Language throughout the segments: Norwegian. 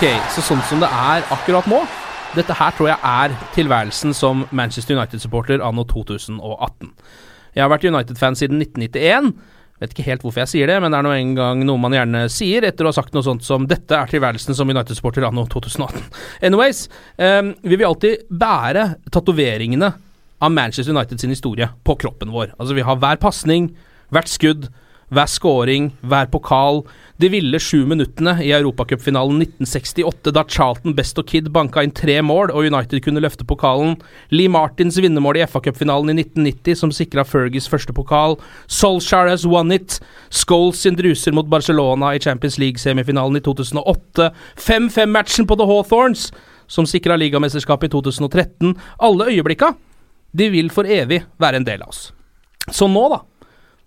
Ok, så sånn som det er akkurat nå Dette her tror jeg er tilværelsen som Manchester United-supporter anno 2018. Jeg har vært United-fan siden 1991. Vet ikke helt hvorfor jeg sier det, men det er nå engang noe man gjerne sier etter å ha sagt noe sånt som 'dette er tilværelsen som United-supporter anno 2018'. Anyways, um, vi vil alltid bære tatoveringene av Manchester United sin historie på kroppen vår. Altså Vi har hver pasning, hvert skudd, hver scoring, hver pokal. De ville sju minuttene i Europacupfinalen 1968 da Charlton Best og Kid banka inn tre mål og United kunne løfte pokalen. Lee Martins vinnermål i FA-cupfinalen i 1990 som sikra Fergies første pokal. Solskjær has won it. Scholes sin druser mot Barcelona i Champions League-semifinalen i 2008. 5-5-matchen på The Hawthorns som sikra ligamesterskapet i 2013. Alle øyeblikka, de vil for evig være en del av oss. Så nå, da,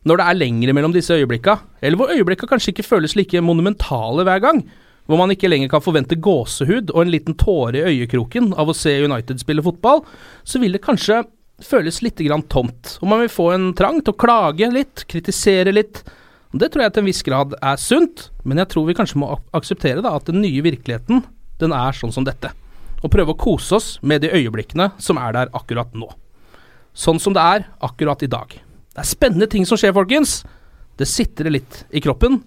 når det er lengre mellom disse øyeblikka, eller hvor øyeblikka kanskje ikke føles like monumentale hver gang, hvor man ikke lenger kan forvente gåsehud og en liten tåre i øyekroken av å se United spille fotball, så vil det kanskje føles litt tomt, og man vil få en trang til å klage litt, kritisere litt. Det tror jeg til en viss grad er sunt, men jeg tror vi kanskje må akseptere da at den nye virkeligheten, den er sånn som dette. Og prøve å kose oss med de øyeblikkene som er der akkurat nå. Sånn som det er akkurat i dag. Det er spennende ting som skjer, folkens. Det sitter litt i kroppen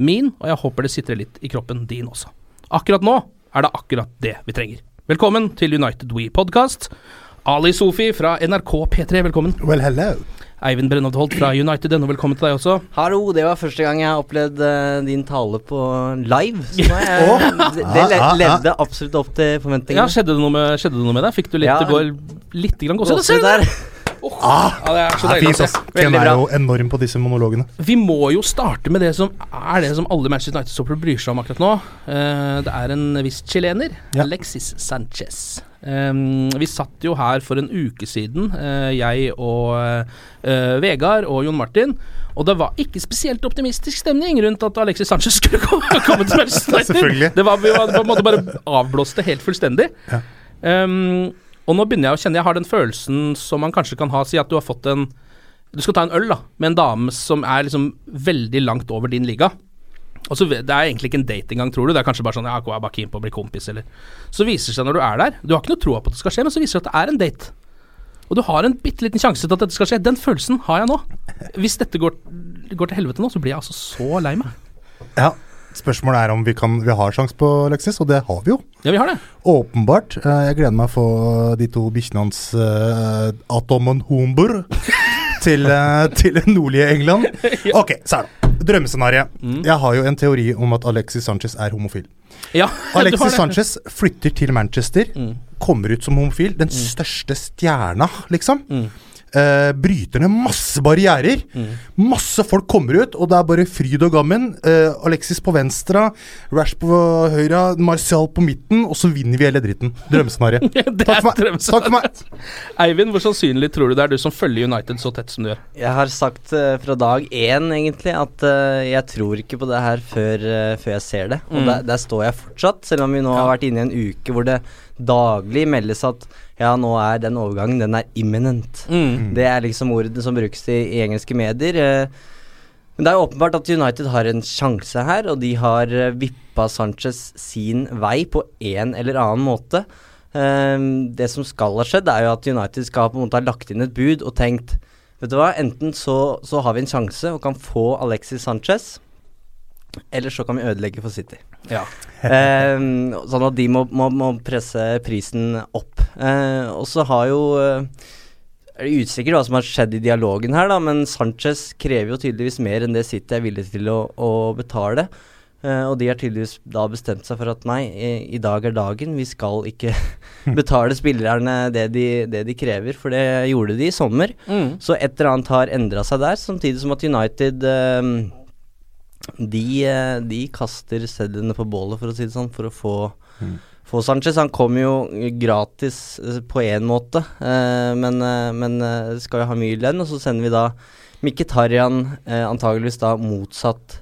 min, og jeg håper det sitter litt i kroppen din også. Akkurat nå er det akkurat det vi trenger. Velkommen til United We Podcast. Ali Sofi fra NRK P3, velkommen. Well, hello. Eivind Brennhovd Holt fra United.no, velkommen til deg også. Hallo, det var første gang jeg har opplevd uh, din tale på live. Så nå er jeg, det, det levde absolutt opp til Ja, skjedde det noe med, det noe med deg? Fikk du litt Ja. det går litt grann gåsehud? Gåsehud ah, det? Ja, det er så deilig fint, ass. Ken er jo enorm på disse monologene. Vi må jo starte med det som er det som alle Manchester United-stoppere bryr seg om akkurat nå. Uh, det er en viss chilener, Ja. Alexis Sanchez. Um, vi satt jo her for en uke siden, uh, jeg og uh, Vegard og Jon Martin. Og det var ikke spesielt optimistisk stemning rundt at Alexis Sanchez skulle komme, komme til Manchester United. Det var, vi var på en måte bare avblåste helt fullstendig. Ja. Um, og nå begynner jeg å kjenne Jeg har den følelsen som man kanskje kan ha, si at du har fått en Du skal ta en øl da med en dame som er liksom veldig langt over din liga. Og så Det er egentlig ikke en date engang, tror du. Det er kanskje bare sånn Ja, jeg er bare keen på å bli kompis, eller Så viser det seg når du er der Du har ikke noe troa på at det skal skje, men så viser det at det er en date. Og du har en bitte liten sjanse til at dette skal skje. Den følelsen har jeg nå. Hvis dette går, går til helvete nå, så blir jeg altså så lei meg. Ja. Spørsmålet er om vi, kan, vi har sjanse på Alexis, og det har vi jo. Ja, vi har det. Åpenbart. Eh, Jeg gleder meg å få de to bikkjene hans, uh, Atom og Humber, til, uh, til nordlige England. Ok, så er det. Drømmescenario. Mm. Jeg har jo en teori om at Alexis Sanchez er homofil. Ja, Alexis. Sanchez flytter til Manchester, Mm. kommer ut som homofil. Den største stjerna, liksom. Mm. Eh, bryter ned masse barrierer. Masse folk kommer ut, og det er bare fryd og gammen. Eh, Alexis på venstre, Rash på høyre, Marcial på midten, og så vinner vi hele dritten. Drømmescenario. Takk for meg. drømmescenario. Takk for meg. Eivind, hvor sannsynlig tror du det er du som følger United så tett som du gjør? Jeg har sagt uh, fra dag én, egentlig, at uh, jeg tror ikke på det her før, uh, før jeg ser det. Og Mm. der, der står jeg fortsatt, selv om vi nå har vært inne i en uke hvor det daglig meldes at ja, nå er den overgangen, den er imminent. Mm. Det er liksom ordene som brukes i, i engelske medier. eh. Men det er åpenbart at United har en sjanse her, og de har uh, vippa Sanchez sin vei på en eller annen måte. Ehm, det som skal ha skjedd, er jo at United skal på en måte ha lagt inn et bud og tenkt Vet du hva, enten så, så har vi en sjanse og kan få Alexis Sanchez, eller så kan vi ødelegge for City. Ja. eh, sånn at de må, må, må presse prisen opp. Eh, og så har jo eh, er det usikkert hva som har skjedd i dialogen her, da, men Sanchez krever jo tydeligvis mer enn det City er villig til å, å betale. Eh, og de har tydeligvis da bestemt seg for at nei, i, i dag er dagen. Vi skal ikke betale spillerne det de, det de krever, for det gjorde de i sommer. Mm. Så et eller annet har endra seg der, samtidig som at United eh, de, eh, de kaster sedlene på bålet, for å si det sånn, for å få, få Sanchez. Han kom jo gratis eh, på én måte, eh, men, eh, men skal jo ha mye lønn. Og så sender vi da Mkhitaryan eh, antageligvis da motsatt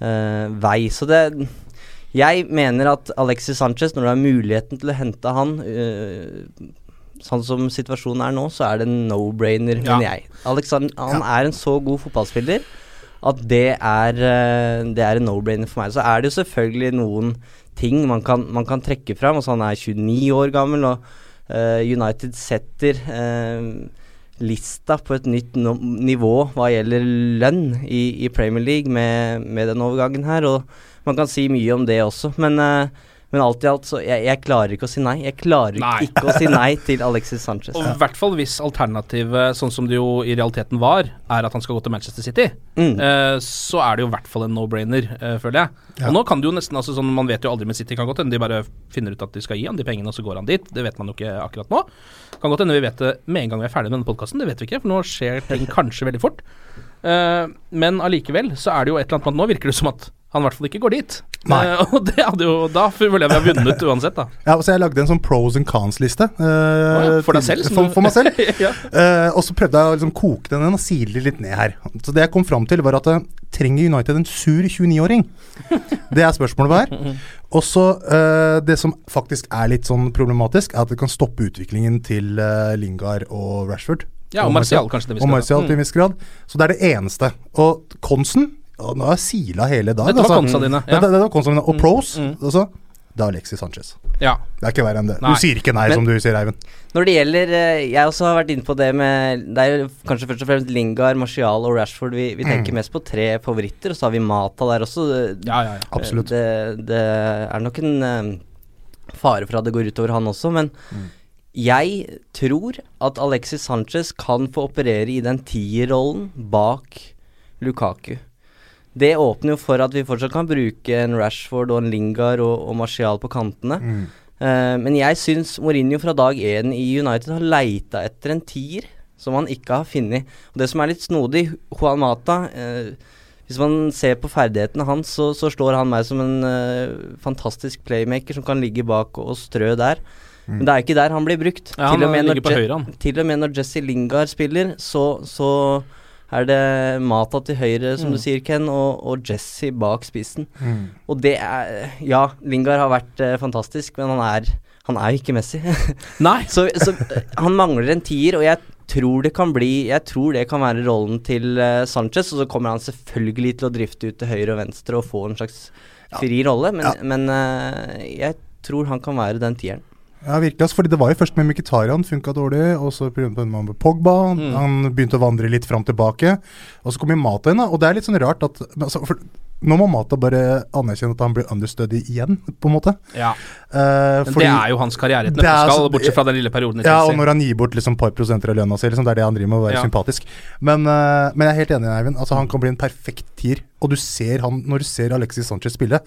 eh, vei. Så det Jeg mener at Alexis Sanchez, når du har muligheten til å hente han eh, Sånn som situasjonen er nå, så er det en no-brainer, Ja. mener jeg. Alexander, han, han er en så god fotballspiller at det er, eh, det er en no-brainer for meg. Så er det jo selvfølgelig noen ting man kan, man kan trekke fram. Altså han er 29 år gammel, og uh, United setter uh, lista på et nytt no nivå hva gjelder lønn i, i Premier League med, med den overgangen her. Og man kan si mye om det også, men, eh, men alt i alt så jeg, jeg klarer ikke å si nei. Jeg klarer Nei. ikke å si nei til Alexis Sanchez. Og i hvert fall hvis alternativet, sånn som det jo i realiteten var, er at han skal gå til Manchester City, Mm. Uh, så er det jo i hvert fall en no-brainer, uh, føler jeg. Og nå kan det jo nesten altså sånn, Man vet jo aldri med City, kan godt hende de bare finner ut at de skal gi han de pengene, og så går han dit. Det vet man jo ikke akkurat nå. Kan godt hende vi vet det med en gang vi er ferdig med denne podkasten, det vet vi ikke, for nå skjer ting kanskje veldig fort. Uh, men allikevel så er det jo et eller annet med at nå virker det som at han i hvert fall ikke går dit. Eh, og det hadde jo Da føler jeg vi har vunnet uansett, da. Ja, så Jeg lagde en sånn pros and cons-liste. eh, ja, for deg selv, For, for meg selv. Ja. Eh, og så prøvde jeg å liksom koke den og sile litt ned her. Så det jeg kom fram til, var at eh, trenger United en sur 29-åring? Det er spørsmålet her. Og så eh, Det som faktisk er litt sånn problematisk, er at det kan stoppe utviklingen til eh, Lingard og Rashford. Ja, og Martial kanskje viss Og Martial til en viss grad. Så det er det eneste. Og Konsen Nå har jeg sila hele dag. Dette var altså. konsa dine, ja. Dette, dette var konsa mine. Og Mm, pros, mm. altså, det er Alexis Sanchez. Ja. Det er ikke verre enn det. Nei. Du sier ikke nei, Men- som du sier, Eivind. Når det gjelder eh, Jeg også har vært inne på det med Det er kanskje først og fremst Lingard, Martial og Rashford vi, vi tenker mest på. Tre favoritter, og så har vi Mata der også. Ja, ja, ja. Absolutt. Det, det er nok en eh, fare for at det går utover han også, men jeg tror at Alexis Sanchez kan få operere i den tierrollen bak Lukaku. Det åpner jo for at vi fortsatt kan bruke en Rashford og en Lingard og, og Martial på kantene. Eh, men jeg syns Mourinho fra dag én i United har leita etter en tier som han ikke har funnet. Og det som er litt snodig, Juan Mata uh, Hvis man ser på ferdighetene hans, så, så slår han meg som en uh, fantastisk playmaker som kan ligge bak og, og strø der. Men det er ikke der han blir brukt. Ja, han til, og med når høyre, han. til og med når Jesse Lingard spiller, så, så er det Mata til høyre, som Mm. du sier, Ken, og, og Jesse bak spissen. Og det er Ja, Lingard har vært eh, fantastisk, men han er han er jo ikke Messi. Nei. så, så eh, han mangler en tier, og jeg tror det kan bli Jeg tror det kan være rollen til eh, Sanchez, og så kommer han selvfølgelig til å drifte ut til høyre og venstre og få en slags fri rolle, men, Ja. men eh, jeg tror han kan være den tieren. Ja, virkelig. Altså, fordi det var jo først med Mkhitaryan funka dårlig, og så med Pogba. Mm. Han begynte å vandre litt fram tilbake. Og så kom jo Mata inn, da. Og det er litt sånn rart at altså, Nå må Mata bare anerkjenne at han blir understudy igjen, på en måte. Ja. Eh, Men fordi- det er jo hans karriere et Det er bortsett fra den lille perioden i Ja, og når han gir bort liksom par prosenter av lønna si, liksom, det er det han driver med, å være Ja. sympatisk. Men, eh, men jeg er helt enig, Eivind. Altså, han kan bli en perfekt tier. Og du ser han, når du ser Alexis Sanchez spille,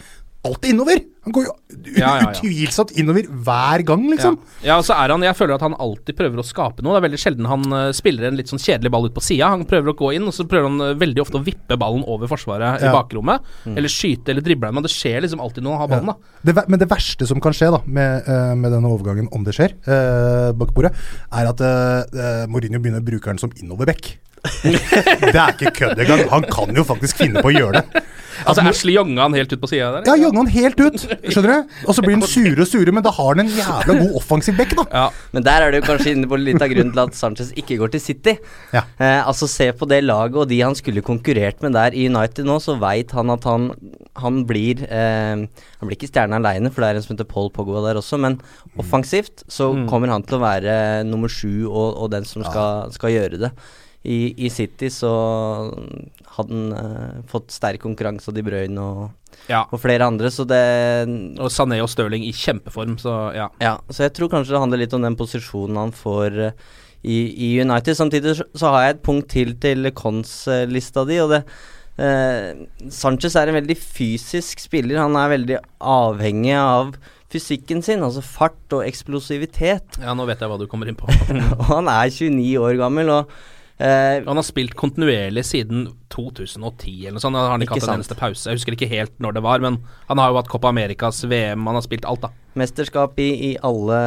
alltid innover! Han går jo Ja, ja, ja. utvilsomt innover hver gang, liksom. Ja, og så er han Jeg føler at han alltid prøver å skape noe. Det er veldig sjelden han uh, spiller en litt sånn kjedelig ball ut på sida. Han prøver å gå inn, og så prøver han uh, veldig ofte å vippe ballen over forsvaret i bakrommet. bakrommet. Eller skyte eller drible, men det skjer liksom alltid når han har ballen, da. Det, men det verste som kan skje da med, uh, med denne overgangen, om det skjer, uh, bak bordet, er at uh, Mourinho begynner å bruke den som innoverback. det er ikke kødd engang. Han kan jo faktisk finne på å gjøre det. Altså Ashley jonga han helt ut på sida der. Ja, jonga han helt ut, skjønner du? Og så blir han sure og sure, men da har han en jævla god offensiv bekk, da. Ja. Men der er du kanskje inne på litt av grunnen til at Sanchez ikke går til City. Ja. Eh, altså Se på det laget og de han skulle konkurrert med der i United nå, så veit han at han, han blir eh, Han blir ikke stjerne aleine, for det er en som heter Paul Pogba der også, men offensivt så kommer han til å være nummer sju og, og den som skal, skal gjøre det. I, I City så hadde han eh, fått sterk konkurranse av De Bruyne og, Ja. og flere andre, så det Og Sané og Stirling i kjempeform, så ja. ja, så jeg tror kanskje det handler litt om den posisjonen han får eh, i, i United. Samtidig så, så har jeg et punkt til til Cons-lista di, og det eh, Sanchez er en veldig fysisk spiller. Han er veldig avhengig av fysikken sin, altså fart og eksplosivitet. Ja, nå vet jeg hva du kommer inn på. og han er 29 år gammel, og eh, Han har spilt kontinuerlig siden 2010 eller noe sånt. Han har ikke, Ikke hatt en eneste pause. Jeg husker ikke helt når det var, men han har jo hatt Copa Americas, VM, han har spilt alt, da. mesterskap i, i alle,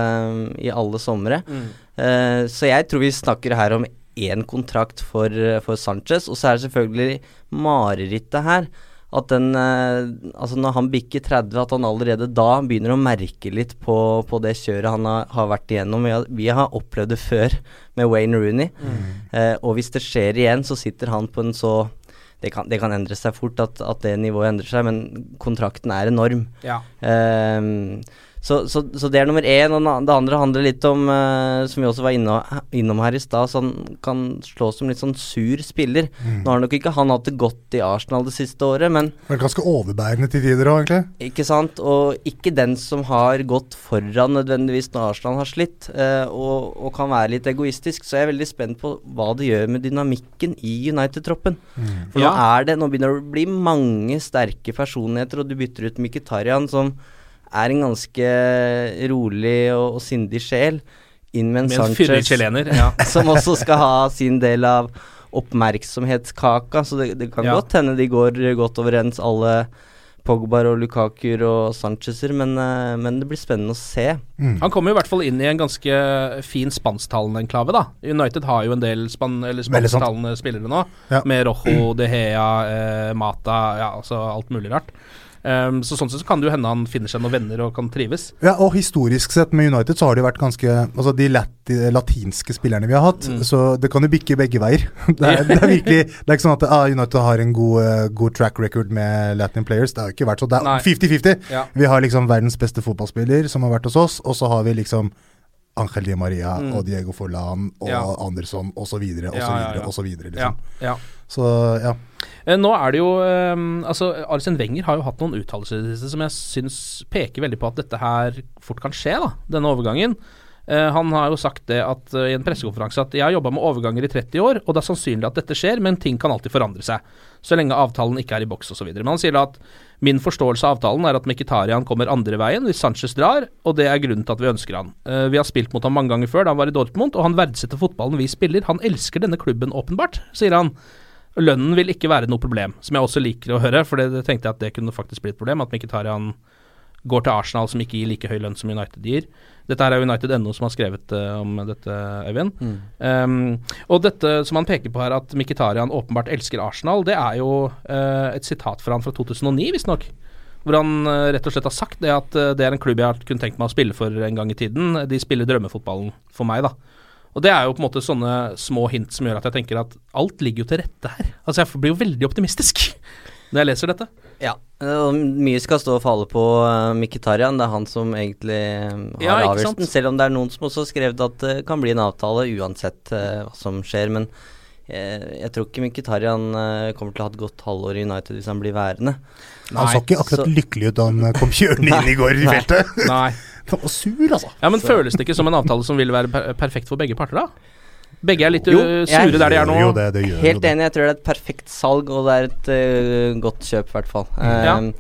i alle somre. Eh, så jeg tror vi snakker her om én kontrakt for, for Sanchez, og så er det selvfølgelig marerittet her at den eh, Altså når han bikker 30, at han allerede da begynner å merke litt på, på det kjøret han har, har vært igjennom. Vi har, vi har opplevd det før med Wayne Rooney, eh, og hvis det skjer igjen, så sitter han på en så det kan, det kan endre seg fort at, at det nivået endrer seg, men kontrakten er enorm. Ja. Ehm, så, så, så det er nummer én. Og det andre handler litt om, uh, som vi også var inno, innom her i stad, så han kan slå som litt sånn sur spiller. Mm. Nå har nok ikke han hatt det godt i Arsenal det siste året, men Vært ganske overbærende til tider òg, egentlig. ikke sant? Og ikke den som har gått foran nødvendigvis når Arsenal har slitt, uh, og, og kan være litt egoistisk. Så jeg er veldig spent på hva det gjør med dynamikken i United-troppen. For nå Ja. er det Nå begynner det å bli mange sterke personligheter, og du bytter ut Mkhitaryan, som er en ganske rolig og, og sindig sjel, inn med en Sanchez chilener. Ja. som også skal ha sin del av oppmerksomhetskaka, så det, det kan Ja. godt hende de går godt overens, alle Pogbar og Lukakur og Sanchezer, men, eh, men det blir spennende å se. Han kommer i hvert fall inn i en ganske fin spansktalende enklave, da. United har jo en del span eller spansktalende spillere nå, Ja. med Rojo, De Hea, eh, Mata, ja, altså alt mulig rart. Um, så sånn sett så kan det jo hende han finner seg noen venner og kan trives. Ja, og historisk sett med United så har det jo vært ganske Altså de lati, latinske spillerne vi har hatt, Mm. så det kan jo bikke begge veier. Det er, det er virkelig Det er ikke sånn at ah, United har en god, eh, god track record med Latin players. Det har jo ikke vært sånn. Det er 50-50. Ja. Vi har liksom verdens beste fotballspiller som har vært hos oss, og så har vi liksom Angel Di Maria og Diego Forlan og Mm. Ja. Andersson osv. osv. Ja, ja, ja. osv. Ja, Liksom. ja. Så ja. Eh, Nå er det jo um, Altså, Arsen Wenger har jo hatt noen uttalelser som jeg syns peker veldig på at dette her fort kan skje, da, denne overgangen. Eh, han har jo sagt det at, eh, i en pressekonferanse at jeg har jobba med overganger i 30 år, og det er sannsynlig at dette skjer, men ting kan alltid forandre seg. Så lenge avtalen ikke er i boks osv. Men han sier da at min forståelse av avtalen er at Mkhitarian kommer andre veien hvis Sanchez drar, og det er grunnen til at vi ønsker han. Eh, vi har spilt mot ham mange ganger før da han var i Dortmund, og han verdsetter fotballen vi spiller. Han elsker denne klubben åpenbart, sier han. Lønnen vil ikke være noe problem, som jeg også liker å høre, for det, det tenkte jeg at det kunne faktisk bli et problem, at Mkhitarian går til Arsenal som ikke gir like høy lønn som United gir. Dette her er United.no som har skrevet uh, om dette, Øyvind. Um, og dette som han peker på her, at Mkhitarian åpenbart elsker Arsenal, det er jo uh, et sitat fra han fra 2009, visstnok. Hvor han eh, rett og slett har sagt det at det er en klubb jeg har kunne tenkt meg å spille for en gang i tiden. De spiller drømmefotballen for meg, da. Og det er jo på en måte sånne små hint som gjør at jeg tenker at alt ligger jo til rette her. Altså jeg blir jo veldig optimistisk når jeg leser dette. Ja, og mye skal stå og falle på uh, Mkhitaryan. Det er han som egentlig eh, har Ja, avgjørelsen. Selv om det er noen som også har skrevet at det kan bli en avtale uansett eh, hva som skjer. Men jeg, jeg tror ikke Mkhitaryan eh, kommer til å ha et godt halvår i United hvis han blir værende. Han så ikke akkurat så- lykkelig ut da han kom kjørende inn i går i Nei. feltet. Nei. Var sur, altså. Ja, Men føles det ikke som en avtale som vil være per perfekt for begge parter, da? Begge er litt Jo, uh, jeg- sure der de er nå. Jo, det, det gjør Helt enig, jeg tror det er et perfekt salg, og det er et uh, godt kjøp, i hvert fall. Ja. Um,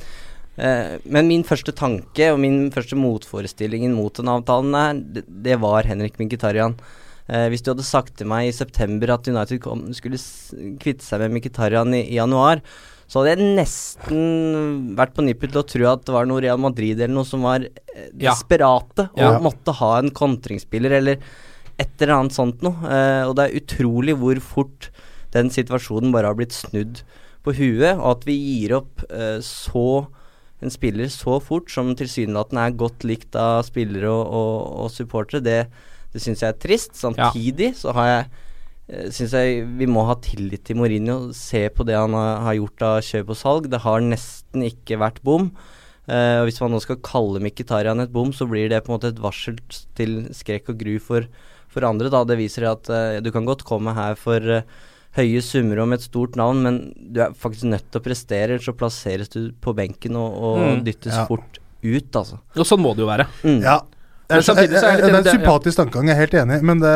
Eh, men min første tanke og min første motforestillingen mot den avtalen her, det, det var Henrik Mkhitaryan. Eh, hvis du hadde sagt til meg i september at United kom, skulle kvitte seg med Mkhitaryan i, i januar, så hadde jeg nesten vært på nippet til å tro at det var noe Real Madrid eller noe som var eh, Ja. desperate og Ja. måtte ha en kontringsspiller eller et eller annet sånt noe. Eh, og det er utrolig hvor fort den situasjonen bare har blitt snudd på huet, og at vi gir opp eh, så en spiller så fort, som tilsynelatende er godt likt av spillere og, og, og supportere, det, det syns jeg er trist. Samtidig så har jeg uh, syns jeg vi må ha tillit til Mourinho. Se på det han har, gjort av kjøp og salg. Det har nesten ikke vært bom. Uh, og Hvis man nå skal kalle Mkhitarian et bom, så blir det på en måte et varsel til skrekk og gru for, for andre. da Det viser at uh, du kan godt komme her for uh, høye summer og med et stort navn, men du er faktisk nødt til å prestere, ellers så plasseres du på benken og, og Mm. dyttes Ja. fort ut, altså. Og sånn må det jo være. Mm. Ja. Men samtidig så er det, det er en sympatisk tankegang, jeg er helt enig, men det,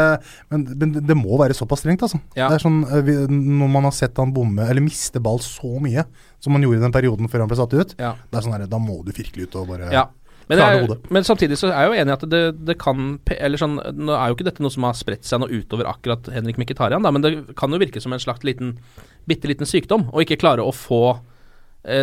men, men det må være såpass strengt, altså. Ja. Det er sånn, eh, Når man har sett han bomme, eller miste ball så mye som han gjorde i den perioden før han ble satt ut, Ja. det er sånn her, da må du virkelig ut og bare Ja. Men, hodet. men samtidig så er jeg jo enig i at det, det kan Eller sånn Nå er jo ikke dette noe som har spredt seg noe utover akkurat Henrik Mkhitaryan, da, men det kan jo virke som en slags liten bitte liten sykdom, å ikke klare å få eh,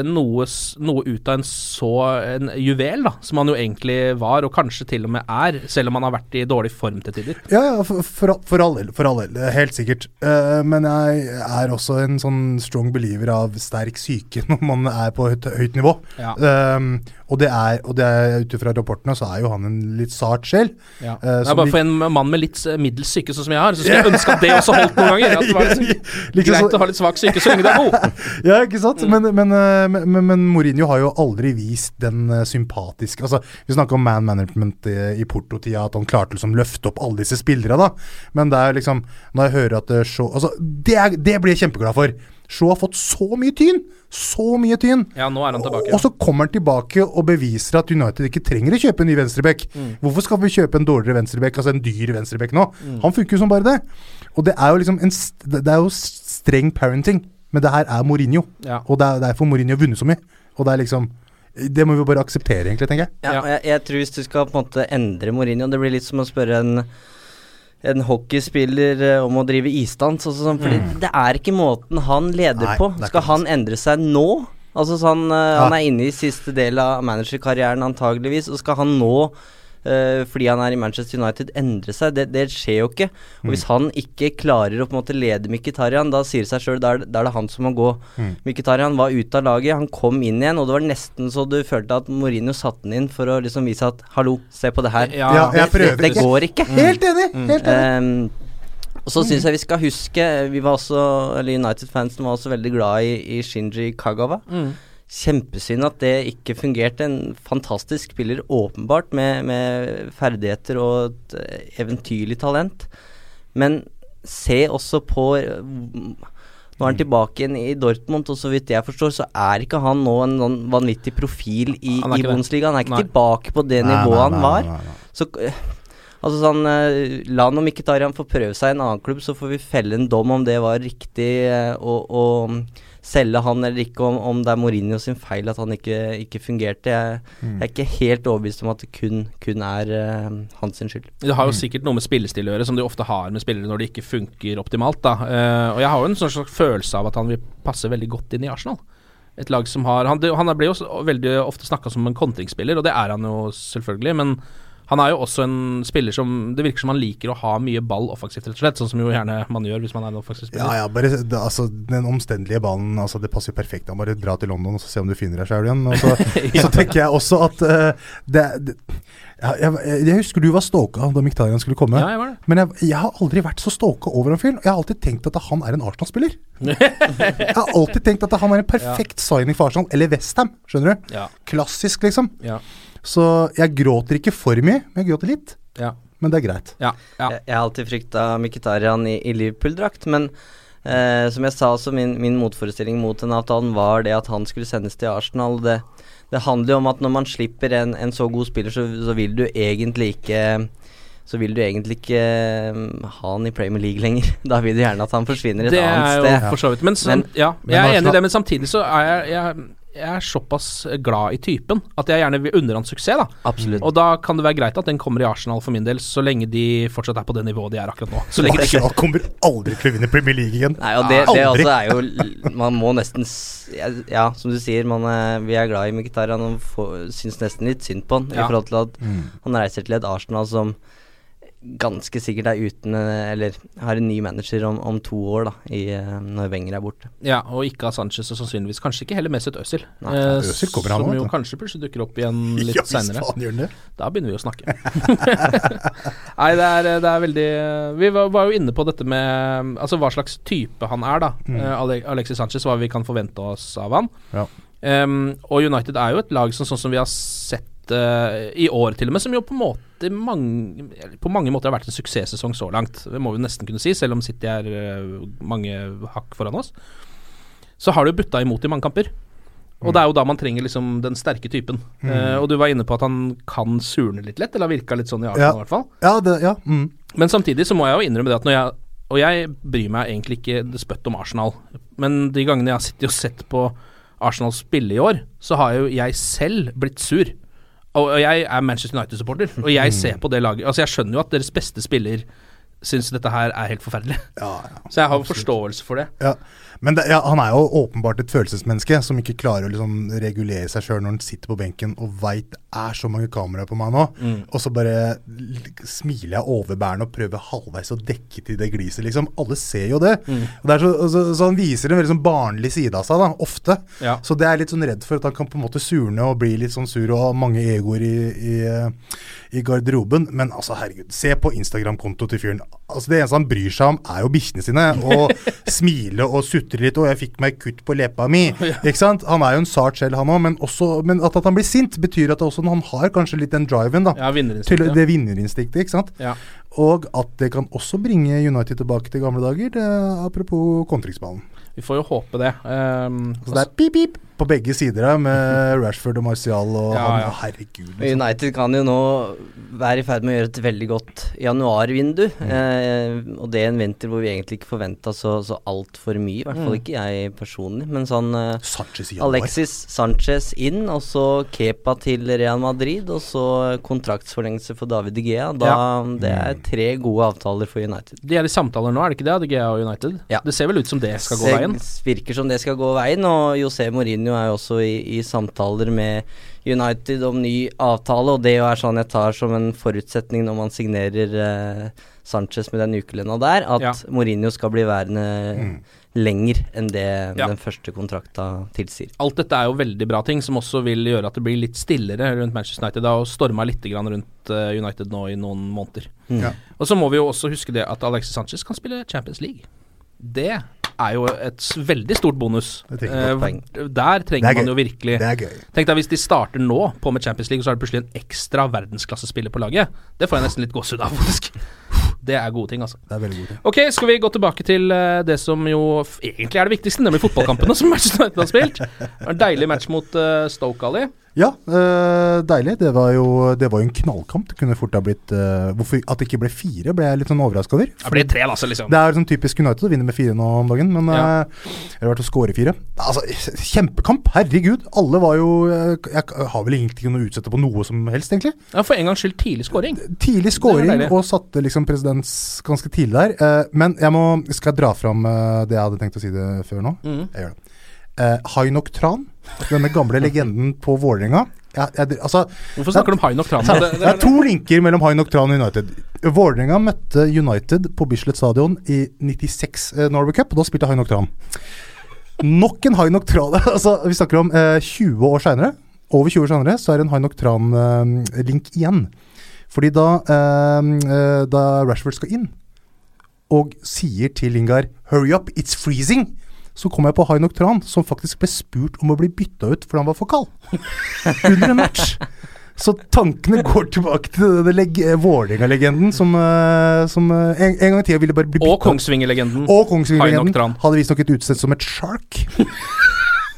noe, noe ut av en så en juvel, da, som han jo egentlig var, og kanskje til og med er, selv om han har vært i dårlig form til tider. Ja, ja, for, for, for all del. For all del, helt sikkert. Uh, men jeg er også en sånn strong believer av sterk syke når man er på høyt, høyt nivå. Ja. Um, og det er, og det er ut ifra rapportene, så er jo han en litt sart sjel. Ja. Uh, det er bare for en mann med litt eh, middels psyke, sånn som jeg har, så skulle jeg ønske at det også holdt noen ganger. At det var liksom, Liksom greit å ha litt svak syke så lenge du er god. Ja, ikke sant? Mm. Men, men, men, men, men Mourinho har jo aldri vist den eh, sympatiske Altså, Vi snakker om man management i, i Porto-tida, at han klarte liksom løfte opp alle disse spillere, da. Men det er liksom Når jeg hører at eh, så, Altså, det, er, det blir jeg kjempeglad for. Shaw har fått så mye tyn! Så mye tyn! Ja, nå er han tilbake. Og så kommer han tilbake og beviser at United ikke trenger å kjøpe en ny venstreback. Mm. Hvorfor skal vi kjøpe en dårligere venstreback, altså en dyr venstreback nå? Han funker jo som bare det. Og det er jo liksom en, det er jo streng parenting, men det her er Mourinho. Ja. Og det er derfor Mourinho har vunnet så mye. Og det er liksom Det må vi bare akseptere, egentlig, tenker jeg. Ja, Ja. og jeg, jeg tror hvis du skal på en måte endre Mourinho Det blir litt som å spørre en en hockeyspiller eh, om å drive isdans. Og sånn, fordi Det er ikke måten han leder Nei, på. Skal han endre seg nå? Altså sånn, eh, Ja. Han er inne i siste del av managerkarrieren antageligvis, og skal han nå fordi han er i Manchester United, endre seg. Det, det skjer jo ikke. Og Hvis han ikke klarer å på en måte lede Mkhitaryan, da sier det seg sjøl, da, er det- da er det han som må gå. Mkhitaryan var ute av laget, han kom inn igjen, og det var nesten så du følte at Mourinho satte den inn for å liksom vise at hallo, se på det her. Ja, Ja, jeg det, prøver det, det går ikke. Helt enig! Helt enig. Um, og så syns jeg vi skal huske Vi var også, eller United-fansen var også veldig glad i, i Shinji Kagawa. Kjempesynd at det ikke fungerte. En fantastisk spiller, åpenbart, med, med ferdigheter og et eh, eventyrlig talent. Men se også på eh, Nå er han tilbake igjen i Dortmund, og så vidt jeg forstår, så er ikke han nå en sånn vanvittig profil i, Han er i ikke. Bundesliga. Han er ikke Nei. tilbake på det Nei, nivået nei, han var. nei, nei. Så eh, Altså sånn eh, La nå Mkhitaryan få prøve seg i en annen klubb, så får vi felle en dom om det var riktig og, å, å selge han eller ikke, om, om det er Mourinho sin feil at han ikke, ikke fungerte. Jeg, Mm. jeg er ikke helt overbevist om at det kun, kun er uh, hans skyld. Det har jo sikkert noe med spillestil å gjøre, som de ofte har med spillere når det ikke funker optimalt. da Uh, Og jeg har jo en sånn slags følelse av at han vil passe veldig godt inn i Arsenal. Et lag som har Han, han blir jo veldig ofte snakka som en kontringsspiller, og det er han jo selvfølgelig, men han er jo også en spiller som Det virker som han liker å ha mye ball offensivt, rett og slett. Sånn som jo gjerne man gjør hvis man er en offensiv spiller. Ja, ja, bare det, altså, Den omstendelige ballen altså, Det passer jo perfekt. Han bare dra til London og se om du finner deg sjøl igjen. Og så, så tenker jeg også at uh, det, det ja, jeg, jeg husker du var stalka da Miktarian skulle komme. Ja, jeg var det. Men jeg, jeg har aldri vært så stalka over en fyr. Jeg har alltid tenkt at han er en Arsenal-spiller. jeg har alltid tenkt at han er en perfekt signing for Arsenal, eller Westham. Skjønner du? Ja. Klassisk, liksom. Ja. Så jeg gråter ikke for mye, men jeg gråter litt. Ja. Men det er greit. Ja. ja. Jeg, jeg har alltid frykta Mkhitaryan i, i Liverpool-drakt, men eh, som jeg sa, også min, min motforestilling mot den avtalen var det at han skulle sendes til Arsenal. Det, det handler jo om at når man slipper en, en så god spiller, så, så vil du egentlig ikke så vil du egentlig ikke eh, ha han i Premier League lenger. Da vil du gjerne at han forsvinner et Det annet er sted. jo for så vidt. Men, sam, Men- ja, jeg er enig i det, men samtidig så er jeg, jeg jeg er såpass glad i typen at jeg gjerne vil unne han suksess. da Absolutt. Og da kan det være greit at den kommer i Arsenal for min del, så lenge de fortsatt er på det nivået de er akkurat nå. Så lenge de ikke Arsenal kommer aldri til å vinne Premier League igjen. Nei, og det, det Aldri. også er jo Man må nesten Ja, ja, som du sier, man, er- vi er glad i Mkhitaryan og får- syns nesten litt synd på han i forhold til at Mm. han reiser til et Arsenal som ganske sikkert er uten eh, Eller har en ny manager om, om to år, da, i, eh, når Wenger er borte. Ja, og ikke av Sanchez, og sannsynligvis kanskje ikke heller Mesut Özil. Nei, eh, Özil kommer som jo kanskje plutselig dukker opp igjen litt Ja, seinere. Da begynner vi å snakke. Nei, det er, det er veldig Vi var, var jo inne på dette med Altså hva slags type han er, da. Eh, Alexis Sanchez, hva vi kan forvente oss av han. Ja. Um, og United er jo et lag som sånn som vi har sett eh, i år, til og med, som jo på måte mange, på mange måter har vært en suksesssesong så langt. Det må vi nesten kunne si, selv om City er uh, mange hakk foran oss. Så har det butta imot i mange kamper. Og det er jo da man trenger liksom den sterke typen. Eh, og du var inne på at han kan surne litt lett, eller har virka litt sånn i Arsenal Ja. i hvert fall. Ja, det, ja. Mm. Men samtidig så må jeg jo innrømme det at når jeg Og jeg bryr meg egentlig ikke det spøtt om Arsenal, men de gangene jeg har sittet og sett på Arsenal spille i år, så har jo jeg selv blitt sur. Og, og jeg er Manchester United-supporter, og jeg ser på det laget. Altså, jeg skjønner jo at deres beste spiller syns dette her er helt forferdelig. Ja, ja. Så jeg har jo forståelse for det. Ja. Men det, ja, han er jo åpenbart et følelsesmenneske som ikke klarer å liksom regulere seg sjøl når han sitter på benken og veit det er så mange kameraer på meg nå. Mm. Og så bare smiler jeg overbærende og prøver halvveis å dekke til det gliset, liksom. Alle ser jo det. Mm. Og det så, så, så han viser en veldig sånn barnlig side av seg, da, ofte. Så det er litt sånn redd for at han kan på en måte surne og bli litt sånn sur og ha mange egoer i, i, eh, i garderoben. Men altså, herregud, se på Instagram-konto til fyren. Altså, det eneste han bryr seg om, er jo bikkjene sine. Og smile og sutre litt. 'Og jeg fikk meg kutt på leppa mi'. Ikke sant? Han er jo en sart selv, han òg. Men, også- men at, at han blir sint, betyr at også han har kanskje litt den driven, da. Ja, Til det vinnerinstinktet, ikke sant. Ja. Og at det kan også bringe United tilbake til gamle dager. Det, apropos kontringsballen. Vi får jo håpe det. Um, Så det er pip, pip på begge sider her, med Rashford og Martial og Ja, han. ja. Herregud. Liksom. United kan jo nå være i ferd med å gjøre et veldig godt januarvindu. Eh, og det er en vinter hvor vi egentlig ikke forventa så, så altfor mye. I hvert fall ikke jeg personlig. Men sånn eh, Sanchez. Alexis Sanchez inn, og så Kepa til Real Madrid, og så kontraktsforlengelse for David De Gea. Da, Det er tre gode avtaler for United. de er i samtaler nå, er det ikke det? DGA og United? Ja. Det ser vel ut som det skal gå veien? Det virker som det skal gå veien, og José Mourinho er jo også i, i samtaler med United om ny avtale, og det jo er sånn jeg tar som en forutsetning når man signerer eh, Sanchez med den ukelønna der, at Ja. Mourinho skal bli værende lenger enn det Ja. den første kontrakta tilsier. Alt dette er jo veldig bra ting, som også vil gjøre at det blir litt stillere rundt Manchester United. Det har storma litt grann rundt eh, United nå i noen måneder. Ja. Og så må vi jo også huske det at Alexis Sanchez kan spille Champions League. Det er jo et veldig stort bonus. Eh, der trenger er man jo virkelig. Tenk deg hvis de starter nå på med Champions League, så er det plutselig en ekstra verdensklassespiller på laget. Det får jeg nesten litt gåsehud av, faktisk. Det er gode ting, altså. Det er veldig gode ting. Ok, skal vi gå tilbake til eh, det som jo egentlig er det viktigste, nemlig fotballkampene som Manchester United har spilt. En deilig match mot uh, Stoke, Ali. Ja, eh, deilig. Det var, jo, det var jo en knallkamp. Det kunne fort ha blitt eh, Hvorfor At det ikke ble fire, ble jeg litt sånn overraska over. Det ble tre, altså, liksom. Det er sånn typisk United å vinne med fire nå om dagen, men Ja. eh, Eller vært å score fire. Altså, kjempekamp! Herregud. Alle var jo Jeg har vel egentlig ikke noe å utsette på noe som helst, egentlig. Ja, For en gangs skyld tidlig scoring. Tidlig scoring og satte liksom presidents ganske tidlig der. Uh, men jeg må Skal jeg dra fram uh, det jeg hadde tenkt å si det før nå? Mm. Jeg gjør det. Uh, Hainok Tran, denne gamle legenden på Vålerenga. Altså, Hvorfor snakker du om Hainok Tran? det, Det, er to linker mellom Hainok Tran og United. Vålerenga møtte United på Bislett Stadion i 96 eh, Norway Cup, og da spilte Hainok Tran. Nok en Hainok Tran altså, Vi snakker om eh, 20 år seinere. Over 20 år senere så er det en Hainok Tran-link igjen. Fordi da, eh, eh, da Rashford skal inn, og sier til Lingard 'hurry up, it's freezing', så kom jeg på Hainok Tran, som faktisk ble spurt om å bli bytta ut fordi han var for kald. Under en match. Så tankene går tilbake til leg Vålerenga-legenden som, eh, som eh, en, en gang i tida ville bare bli og bytta ut. Kongsvinger-legenden. Og Kongsvinger-legenden hadde visstnok et utested som et shark.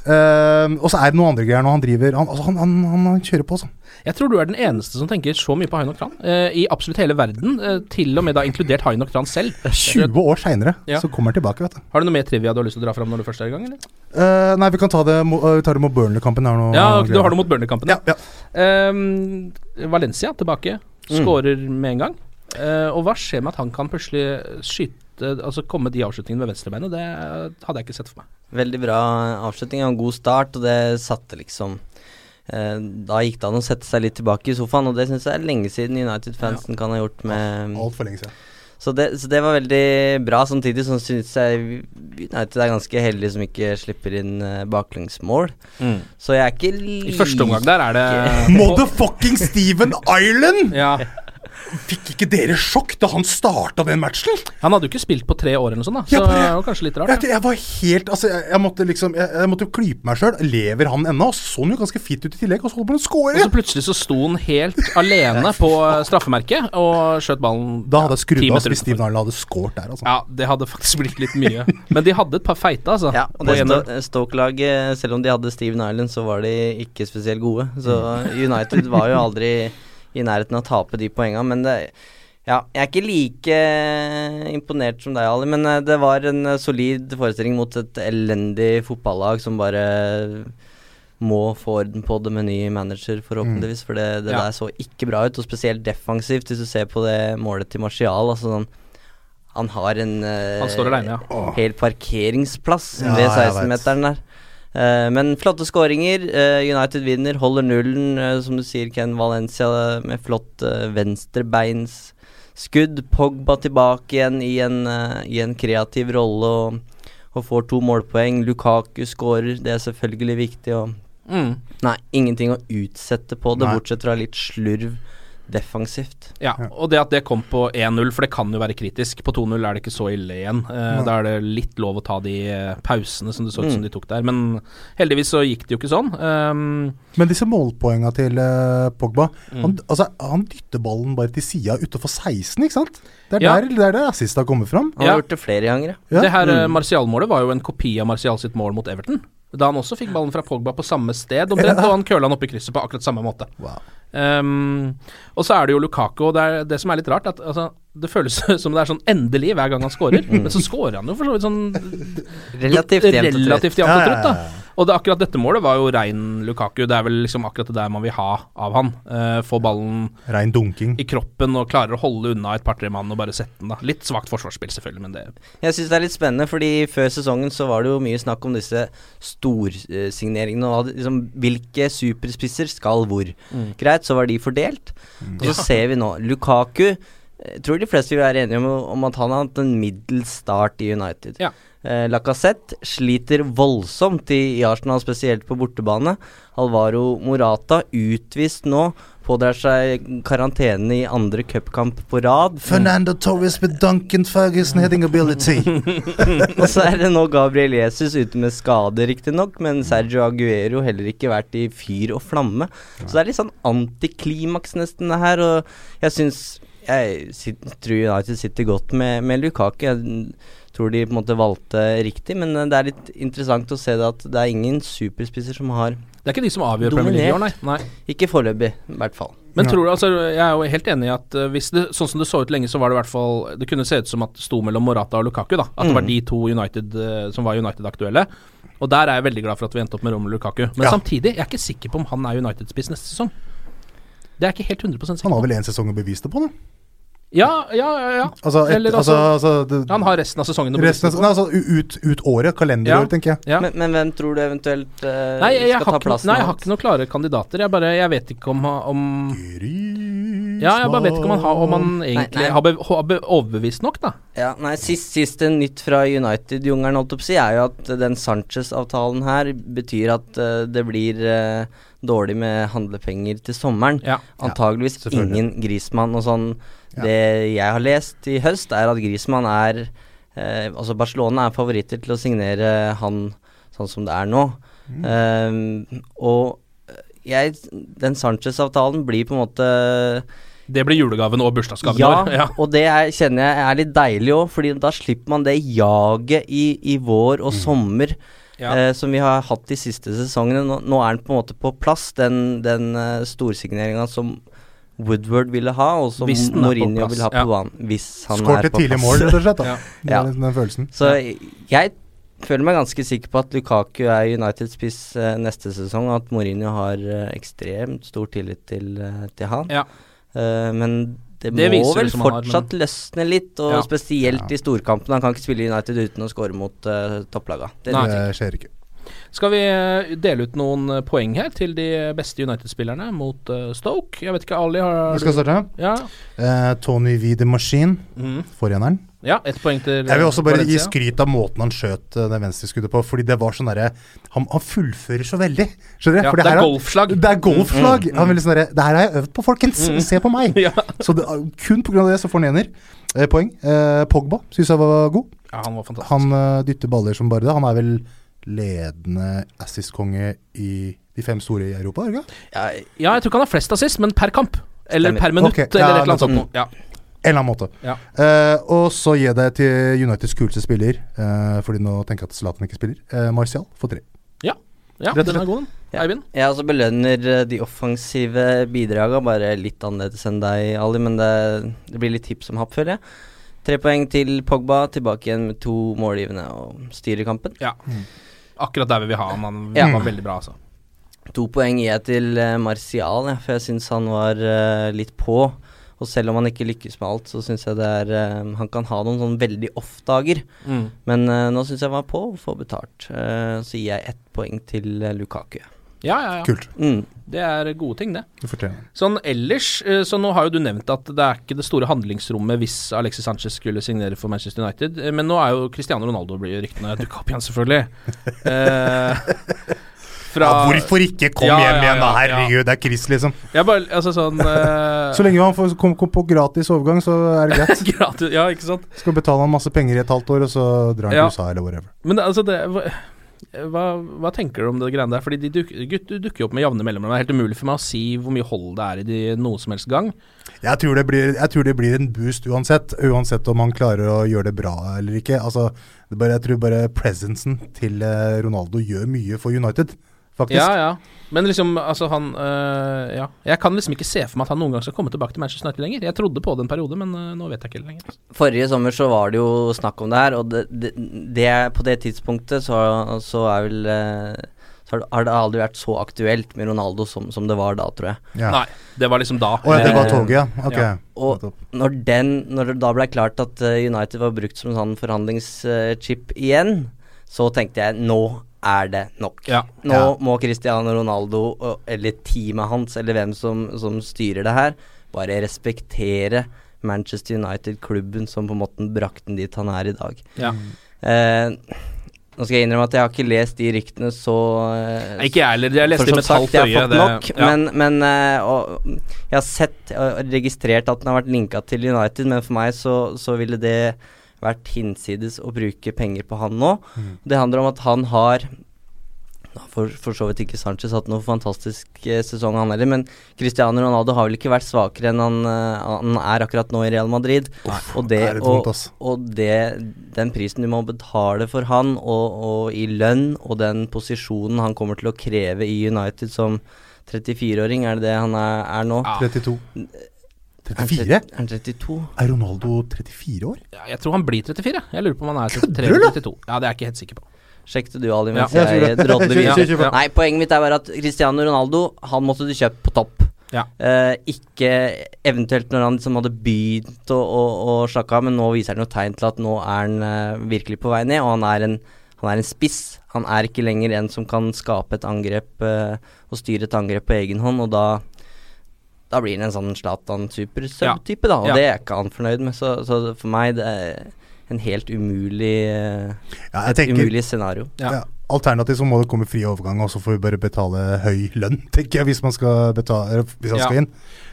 Eh, og så er det noen andre greier når han driver Han, altså, han, han, han, han kjører på, sånn. Jeg tror du er den eneste som tenker så mye på Hainok Tran. uh, I absolutt hele verden, Uh, til og med da inkludert Hainok Tran selv. 20 år seinere Ja. så kommer han tilbake, vet du. Har du noe mer trivia du har lyst til å dra fram når du først er i gang, eller? Eh, nei, vi kan ta det, eh, vi tar det mot Burnley-kampen nå. Ja, du har det mot Burnley-kampen. Ja, ja. Ehm, Valencia tilbake, skårer med en gang. Eh, og hva skjer med at han kan plutselig skyte Altså komme de avslutningene med venstrebeinet? Det hadde jeg ikke sett for meg. Veldig bra avslutning og en god start, og det satte liksom eh, Da gikk det an å sette seg litt tilbake i sofaen, og det syns jeg er lenge siden United-fansen kan ha gjort med Altfor lenge siden. så det, så det var veldig bra. Samtidig så syns jeg United er ganske heldige som ikke slipper inn baklengsmål. baklengsmål. Så jeg er ikke I første omgang der er det Motherfucking Steven Island! Ja, Fikk ikke dere sjokk da han starta den matchen? Han hadde jo ikke spilt på tre år eller noe sånt, da. Så ja, det var kanskje litt rart. Jeg, Ja. jeg var helt Altså, jeg, jeg måtte liksom Jeg, jeg måtte jo klype meg sjøl. Lever han ennå? Så han jo ganske fit ut i tillegg, og så holdt han på å Og så plutselig så sto han helt alene på eh, straffemerket og skjøt ballen Da hadde jeg skrudd av hvis Steven Narle hadde scoret der, altså. Ja, det hadde faktisk blitt litt mye. Men de hadde et par feite, altså. Ja, og det Sto- Stoke-laget, selv om de hadde Steven Nyland, så var de ikke spesielt gode. Så United var jo aldri i nærheten av å tape de poengene, men det ja, jeg er ikke like eh, imponert som deg, Ali, men eh, det var en eh, solid forestilling mot et elendig fotballag som bare må få orden på det med ny manager, forhåpentligvis. For det, det Ja. der så ikke bra ut, og spesielt defensivt, hvis du ser på det målet til Martial. Altså sånn Han har en uh, Han står alene, ja. hel parkeringsplass Ja, ved 16-meteren der. Eh, men flotte skåringer. Eh, United vinner, holder nullen, eh, som du sier, Ken Valencia med flott venstrebeinsskudd. Pogba tilbake igjen i en, i en kreativ rolle og, og får to målpoeng. Lukaku skårer, det er selvfølgelig viktig. Og Mm. nei, ingenting å utsette på det, Nei. bortsett fra litt slurv defensivt. Ja, og det at det kom på 1-0, for det kan jo være kritisk. På 2-0 er det ikke så ille igjen. Uh, da er det litt lov å ta de eh, pausene som det så ut Mm. som de tok der. Men heldigvis så gikk det jo ikke sånn. Um, Men disse målpoengene til uh, Pogba Mm. han, altså, han dytter ballen bare til sida utafor 16, ikke sant? Det er Ja. der, det er der assist har kommet fram. Han Ja. har gjort det flere ganger, ja. Ja. Det her Mm. Martial-målet var jo en kopi av Martial sitt mål mot Everton. Da han også fikk ballen fra Pogba på samme sted, omtrent, og han curla han opp i krysset på akkurat samme måte. Wow. Um, og så er det jo Lukaku, og det, er det som er litt rart, at altså, det føles som det er sånn endelig hver gang han scorer. Mm. Men så scorer han jo for så vidt sånn Relativt jevnt og trutt. da. Og det, akkurat dette målet var jo rein Lukaku. Det er vel liksom akkurat det der man vil ha av han. Uh, få ballen Rein dunking. i kroppen og klarer å holde unna et par-tre mann og bare sette den, da. Litt svakt forsvarsspill, selvfølgelig, men det Jeg syns det er litt spennende, fordi før sesongen så var det jo mye snakk om disse storsigneringene. og liksom, hvilke superspisser skal hvor. Greit, så var de fordelt. Og så ser vi nå Lukaku jeg tror de fleste vil være enige om, om at han har hatt en middels start i United. Ja. Eh, Lacassette sliter voldsomt i, i Arsenal, spesielt på bortebane. Alvaro Morata utvist nå. Pådrar seg karantene i andre cupkamp på rad. Fernando Torres med Duncan Ferguson heading ability. Og så er det nå Gabriel Jesus ute med skade, riktignok, men Sergio Aguero heller ikke vært i fyr og flamme. Så det er litt sånn antiklimaks nesten, det her, og jeg syns Jeg tror United sitter godt med, med Lukaku. Jeg tror de på en måte valgte riktig, men eh, det er litt interessant å se det at det er ingen superspisser som har Det er ikke de som avgjør Premier League i år, nei. nei. Ikke foreløpig, i hvert fall. Men tror du, altså, jeg er jo helt enig i at eh, hvis det, sånn som det så ut lenge, så var det i hvert fall Det kunne se ut som at det sto mellom Morata og Lukaku, da. At det var Mm. de to United eh, som var United-aktuelle. Og der er jeg veldig glad for at vi endte opp med Romelu Lukaku. Men Ja. samtidig, jeg er ikke sikker på om han er United-spiss neste sesong. Det er ikke helt 100 sikker Han har vel én sesong å bevise det på, da. Ja, ja, ja. Altså, et, Eller altså, altså- altså det, Han har resten av sesongen å resten, altså, ut, ut året, kalenderåret, Ja. tenker jeg. Ja. Men, men hvem tror du eventuelt uh, Nei, jeg, jeg, skal ta plassen nei, jeg har ikke noen klare kandidater. Jeg bare Jeg vet ikke om, om. Ja, jeg bare vet ikke om han, har, om han egentlig nei. har, be, har be, overbevist nok, da. Ja, nei, sist, Siste nytt fra United-jungelen holdt jeg på å si, er jo at den Sanchez-avtalen her betyr at uh, det blir uh, dårlig med handlepenger til sommeren. Ja. Antageligvis ja, ingen Grismann og sånn. Ja. Det jeg har lest i høst, er at Grismann er uh, Altså Barcelona er favoritter til å signere han sånn som det er nå. Mm. Eh, og jeg Den Sanchez-avtalen blir på en måte Det blir julegaven og bursdagsgaven ja, vår. Ja. og det er, kjenner jeg er litt deilig òg, Fordi da slipper man det jaget i, i vår Mm. og sommer. Ja. eh, som vi har hatt de siste sesongene. Nå, nå er den på en måte på plass, den, den uh, storsigneringa som Woodward ville ha, og som Mourinho ville vil ha på ja. Hvis han Skåret er på tidlig mål, rett og slett. da Ja. Det er liksom den følelsen. Så jeg føler meg ganske sikker på at Lukaku er United-spiss eh, neste sesong, og at Mourinho har eh, ekstremt stor tillit til, eh, til han. Ja. Eh, men det, Det må vel fortsatt har, løsne litt, og Ja. spesielt i storkampene. Han kan ikke spille United uten å score mot uh, topplaga. Det Nei. Det skjer ikke. Skal vi eh, dele ut noen eh, poeng her til de beste United-spillerne mot eh, Stoke? Jeg vet ikke, Ali, har Vi skal du starte. Ja. Uh, Tony V. The Machine, Mhm. forgjeneren. ja, ett poeng til Jeg vil også bare gi skryt av måten han skjøt det venstreskuddet på, fordi det var sånn derre han, han fullfører så veldig. Skjønner? Ja, det er golfslag. Det er golfslag! Han er veldig derre Det her har jeg øvd på, folkens! Mm. Se på meg! Ja. Så det, kun pga. det så får han ener. Eh, poeng. Eh, Pogba syns jeg var god. ja, han var fantastisk. Han eh, dytter baller som bare det. Han er vel ledende assist-konge i de fem store i Europa, ikke? Ja, Ja, jeg tror ikke han har flest assist, men per kamp. Eller Stemmer. per minutt, Ok, eller ja, et eller annet sånt. Ja. En eller annen måte. Ja. Uh, og så gir jeg det til Uniteds kuleste spiller, uh, fordi nå tenker jeg at Zlatan ikke spiller. Uh, Martial for tre. ja, ja den er god, den. Ja. Eivind? Jeg også belønner de offensive bidraga, bare litt annerledes enn deg, Ali, men det, det blir litt hipp som happ, føler jeg. Tre poeng til Pogba, tilbake igjen med to målgivende og styrer kampen. Ja. Akkurat der vil vi ha han. Han Ja. var veldig bra, altså. To poeng gir jeg til eh, Martial, ja, for jeg syns han var uh, litt på. Og selv om han ikke lykkes med alt, så syns jeg det er uh, Han kan ha noen sånn veldig off-dager. Mm. Men uh, nå syns jeg han var på og får betalt. Så gir jeg ett poeng til Lukaku. Ja, ja, ja. Kult. Mm. Det er gode ting, det. Du fortjener det. Sånn ellers, eh, så nå har jo du nevnt at det er ikke det store handlingsrommet hvis Alexis Sanchez skulle signere for Manchester United, eh, men nå er jo Cristiano Ronaldo blir ryktene dukka opp igjen, selvfølgelig. Eh, fra Ja, hvorfor ikke? Kom Ja, hjem igjen, da! ja, ja. Herregud, det er Chris, liksom. Jeg bare, altså sånn uh... Så lenge han får kom, kom på gratis overgang, så er det greit. gratis, Ja, ikke sant. Skal betale han masse penger i et halvt år, og så drar han Ja. til USA eller whatever. Men det, altså det hva, hva, tenker du om det greiene der? Fordi de duk, dukker jo opp med jevne mellomrom. Det er helt umulig for meg å si hvor mye hold det er i de, noe som helst gang. Jeg tror, blir, jeg tror det blir en boost uansett, uansett om han klarer å gjøre det bra eller ikke. Altså, bare, jeg tror bare presensen til eh, Ronaldo gjør mye for United, faktisk. Ja, ja. Men liksom, altså han øh, Ja. Jeg kan liksom ikke se for meg at han noen gang skal komme tilbake til Manchester United lenger. Jeg trodde på det en periode, men øh, nå vet jeg ikke lenger. Forrige sommer så var det jo snakk om det her, og det, det, det på det tidspunktet så, så er vel eh, så har det- aldri vært så aktuelt med Ronaldo som, som det var da, tror jeg. Ja. Nei, det var liksom da. Å ja, det var toget, ja. Ok. ja. Og når, den, når det da ble klart at United var brukt som sånn forhandlingschip igjen, så tenkte jeg nå er det nok. Ja. Nå Ja. må Cristiano Ronaldo eller teamet hans, eller hvem som, som styrer det her, bare respektere Manchester United-klubben som på en måte brakte den dit han er i dag. Ja. Eh, nå skal jeg innrømme at jeg har ikke lest de ryktene så eh, Nei, Ikke jeg heller. Jeg leste dem med talt et halvt jeg har øye. fått det- nok, ja. men, men eh, og, jeg har sett og registrert at den har vært linka til United, men for meg så, så ville det vært hinsides å bruke penger på han nå. Det handler om at han har for, for så vidt ikke Sanchez hatt noen fantastisk eh, sesong, han heller, men Cristiano Ronaldo har vel ikke vært svakere enn han, eh, han er akkurat nå i Real Madrid. og det, det og, og det, den prisen du må betale for han, og, og i lønn, og den posisjonen han kommer til å kreve i United som 34-åring, er det det han er, er nå? Ja. 32. Er 34? Er han 32? Er Ronaldo 34 år? Ja, jeg tror han blir 34. Jeg lurer på om han er 33 eller 32. Ja, det er jeg ikke helt sikker på. Sjekk det du, Ali, mens Ja, jeg drodler videre. Nei, poenget mitt er bare at Cristiano Ronaldo, han måtte du kjøpt på topp. Ja. Uh, ikke eventuelt når han liksom hadde begynt å, å, å slakke av, men nå viser han jo tegn til at nå er han uh, virkelig på vei ned, og han er en han er en spiss. Han er ikke lenger en som kan skape et angrep uh, og styre et angrep på egen hånd, og da da blir han en sånn Zlatan-super-sub-type, da, og Ja. det er ikke han fornøyd med. Så, så for meg det er en helt umulig eh, Ja, jeg Et tenker umulig scenario. Ja. ja. Alternativt så må det komme fri overgang, og så får vi bare betale høy lønn, tenker jeg, hvis man skal, betale, hvis han Ja. skal inn.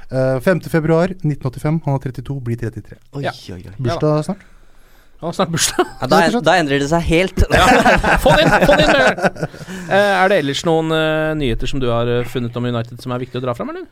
Uh, 5. februar 1985, han er 32, blir 33. Oi, Ja. oi, oi. Bursdag snart. Ja, snart bursdag. Ja, da, da endrer det seg helt. Få den inn! Få den inn! Møller. Eh, er det ellers noen uh, nyheter som du har eh, funnet om United som er viktig å dra fram, eller?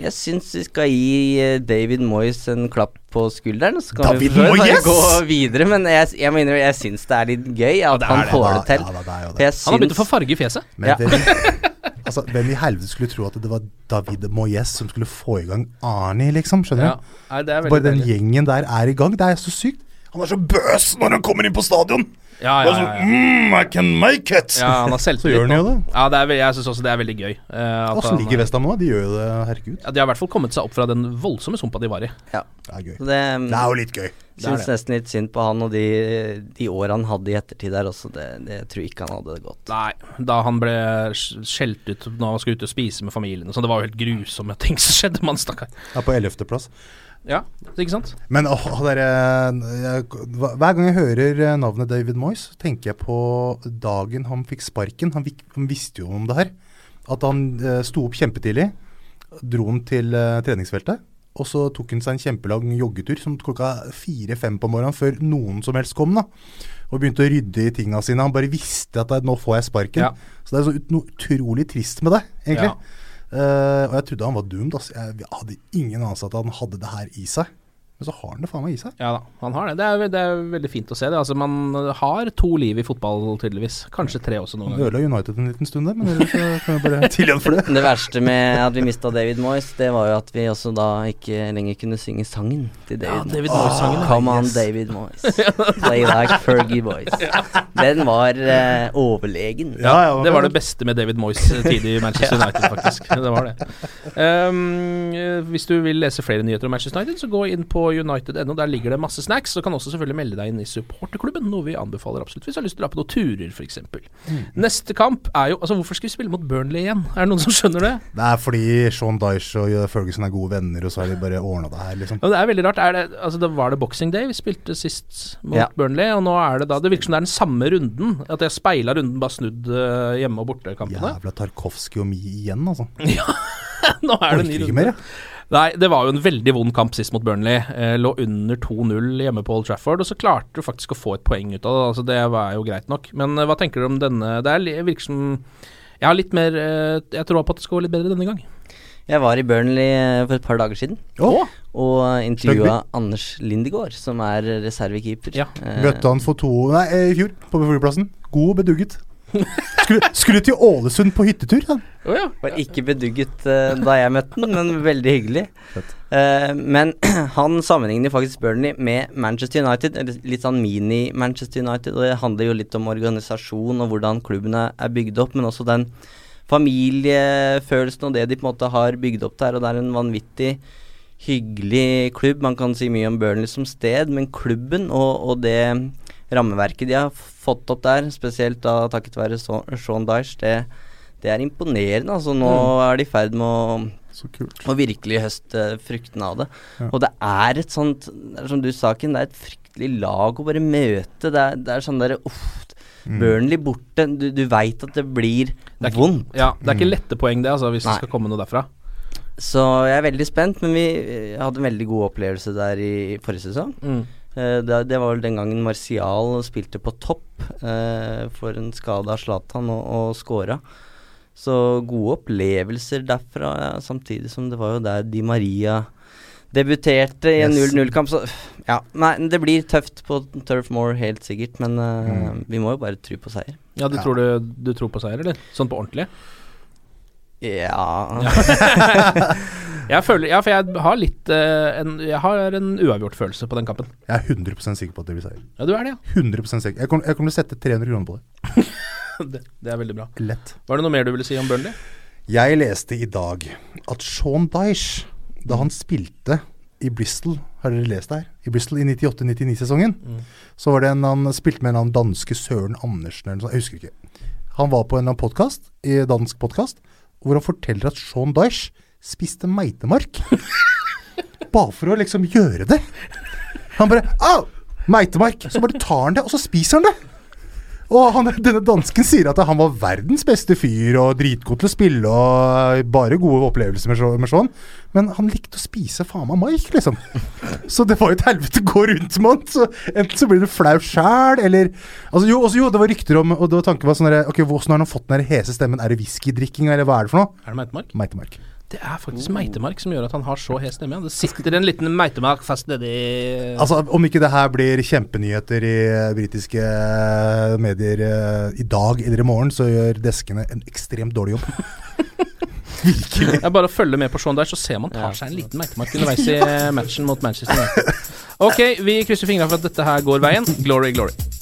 Jeg syns vi skal gi eh, David Moyes en klapp på skulderen. Så kan David vi Moyes! gå videre, men jeg, jeg mener jeg syns det er litt gøy at han får det til. ja, det er det. Han har begynt å få farge i fjeset. Men Ja. hvem, altså, hvem i helvete skulle tro at det var David Moyes som skulle få i gang Arnie, liksom? Skjønner Ja. du? Nei, er Bare den deilig. gjengen der er i gang. Det er så sykt. Han er så bøs når han kommer inn på stadion! Ja, ja, sånn, ja, ja. mm, I can make it! ja, han har Så gjør han jo det. Ja, det er, jeg syns også det er veldig gøy. eh, Åssen han- ligger Westham nå? De gjør jo det, herregud. Ja, De har i hvert fall kommet seg opp fra den voldsomme sumpa de var i. Ja. Det er gøy. Det, um, Det er jo litt gøy. Syns nesten litt synd på han og de, de åra han hadde i ettertid der også. Det, det tror jeg ikke han hadde det godt. Nei, da han ble skjelt ut når han skulle ut og spise med familien og sånn. Det var jo helt grusomme ting som skjedde med han, stakkar. Ja, på ellevteplass. Ja, ikke sant? Men åh, dere, jeg, hver gang jeg hører eh, navnet David Moyes, tenker jeg på dagen han fikk sparken. Han, han visste jo om det her. At han eh, sto opp kjempetidlig, dro han til eh, treningsfeltet. Og så tok han seg en kjempelang joggetur som klokka fire-fem på morgenen, før noen som helst kom. da Og begynte å rydde i tinga sine. Han bare visste at nå får jeg sparken. Ja. Så det er så ut, noe utrolig trist med det, egentlig. Ja. Uh, og jeg trodde han var doomed. Altså. Jeg hadde ingen anelse at han hadde det her i seg. Men så har han det faen meg i seg. Ja da, han har det. Det er, det er veldig fint å se det. Altså, man har to liv i fotball, tydeligvis. Kanskje tre også noen ganger. ødela United en liten stund der, men ellers kan jeg bare tilgi for det. Det verste med at vi mista David Moyes, det var jo at vi også da ikke lenger kunne synge sangen til David, Ja, David, Moyes. Come on, Yes. David Moyes. Play like Fergie Boys. Den var eh, overlegen. Ja, ja, Det var det beste med David Moyes eh, tid i Manchester United, faktisk. Det var det. Um, hvis du vil lese flere nyheter om Manchester United, så gå inn på united.no. Der ligger det masse snacks. Så kan også selvfølgelig melde deg inn i supporterklubben, noe vi anbefaler absolutt hvis du har lyst til å dra på noen turer, f.eks. Neste kamp er jo Altså, hvorfor skal vi spille mot Burnley igjen? Er det noen som skjønner det? Det er fordi Sean Dyche og Ferguson er gode venner, og så har de bare ordna det her, liksom. Ja, det er veldig rart. Er det, altså, det var det Boxing Day vi spilte sist mot Ja. Burnley, og nå er det da Det virker som det er den samme runden. At jeg speila runden, bare snudd eh, hjemme- og bortekampene. Jævla Tarkovskij og Mi igjen, altså. nå er det ny runde. mer, jeg. Nei, det var jo en veldig vond kamp sist mot Burnley. Eh, lå under 2-0 hjemme på Old Trafford, og så klarte du faktisk å få et poeng ut av det. Altså, det var jo greit nok. Men eh, hva tenker du om denne Det er, virker som Jeg har litt mer eh, Jeg tror på at det skal gå litt bedre denne gang. Jeg var i Burnley eh, for et par dager siden oh. og intervjua Anders Lindegård, som er reservekeeper. Ja. Eh, Møtte han for to Nei, i fjor, på flyplassen. God bedugget. Skulle, skulle til Ålesund på hyttetur. Han. Oh, ja. Var ikke bedugget uh, da jeg møtte den, men veldig hyggelig. Eh, men han sammenligner faktisk Burnley med Manchester United, litt sånn mini-Manchester United. Og det handler jo litt om organisasjon og hvordan klubben er, er bygd opp, men også den familiefølelsen og det de på en måte har bygd opp der. Og det er en vanvittig hyggelig klubb. Man kan si mye om Burnley som sted, men klubben og, og det rammeverket de har fått opp der, spesielt da takket være Sean Dyche, det, det er imponerende. Altså Nå er de i ferd med å Så kult. og virkelig høste fruktene av det. Ja. Og det er et sånt Som du sa, Ken, det er et fryktelig lag å bare møte. Det er, det er sånn derre uff, Mm. Burnley borte. Du, du veit at det blir Det er ikke- vondt. Ja, det er ikke lette poeng, det, altså, hvis Nei. det skal komme noe derfra. Så jeg er veldig spent, men vi eh, hadde en veldig god opplevelse der i forrige sesong. Mm. Eh, det, det var vel den gangen Martial spilte på topp eh, for en skade av Zlatan og, og scora. Så gode opplevelser derfra, ja, samtidig som det var jo der Di Maria debuterte i en 0-0-kamp. Så ja, nei, det blir tøft på Turf Moor, helt sikkert, men eh, Mm. vi må jo bare tro på seier. Ja, du, Ja. Tror du, du tror på seier, eller? Sånn på ordentlig? Ja, Jeg føler Ja, for jeg har litt eh, en, Jeg har en uavgjort følelse på den kampen. Jeg er 100% sikker på at det blir seier. Ja, du er det, ja. 100 sikker. Jeg kommer, jeg kommer til å sette 300 kroner på det. det, det er veldig bra. Lett. Var det noe mer du ville si om Burnley? Jeg leste i dag at Sean Dyche, da han spilte i Bristol Har dere lest det her? I Bristol i 98-99-sesongen. Så var det en han spilte med en annen danske Søren Andersen eller noe sånt. Jeg husker ikke. Han var på en eller annen podkast, dansk podkast, hvor han forteller at Sean Dyche spiste meitemark. bare for å liksom gjøre det. Han bare Au! Meitemark! Så bare tar han det, og så spiser han det. Og han, denne dansken sier at han var verdens beste fyr og dritgod til å spille og bare gode opplevelser med, så, med sånn. Men han likte å spise faen meg Mike, liksom. Så det var jo et helvete å gå rundt med han. Så enten så blir du flau sjæl, eller altså, jo, også, jo, det var rykter om Og det var tanken var sånn derre Ok, hvordan har han fått den hese stemmen? Er det whiskydrikking, eller hva er det for noe? Er det Meitemark? Meitemark. Det er faktisk meitemark som gjør at han har så hes stemme. Det sitter en liten meitemark fast nedi Altså, Om ikke det her blir kjempenyheter i britiske eh, medier eh, i dag eller i morgen, så gjør deskene en ekstremt dårlig jobb. Virkelig. Er bare å følge med på Sean der, så ser man tar seg en liten meitemark underveis i matchen mot Manchester United. Ok, vi krysser fingra for at dette her går veien. Glory, glory.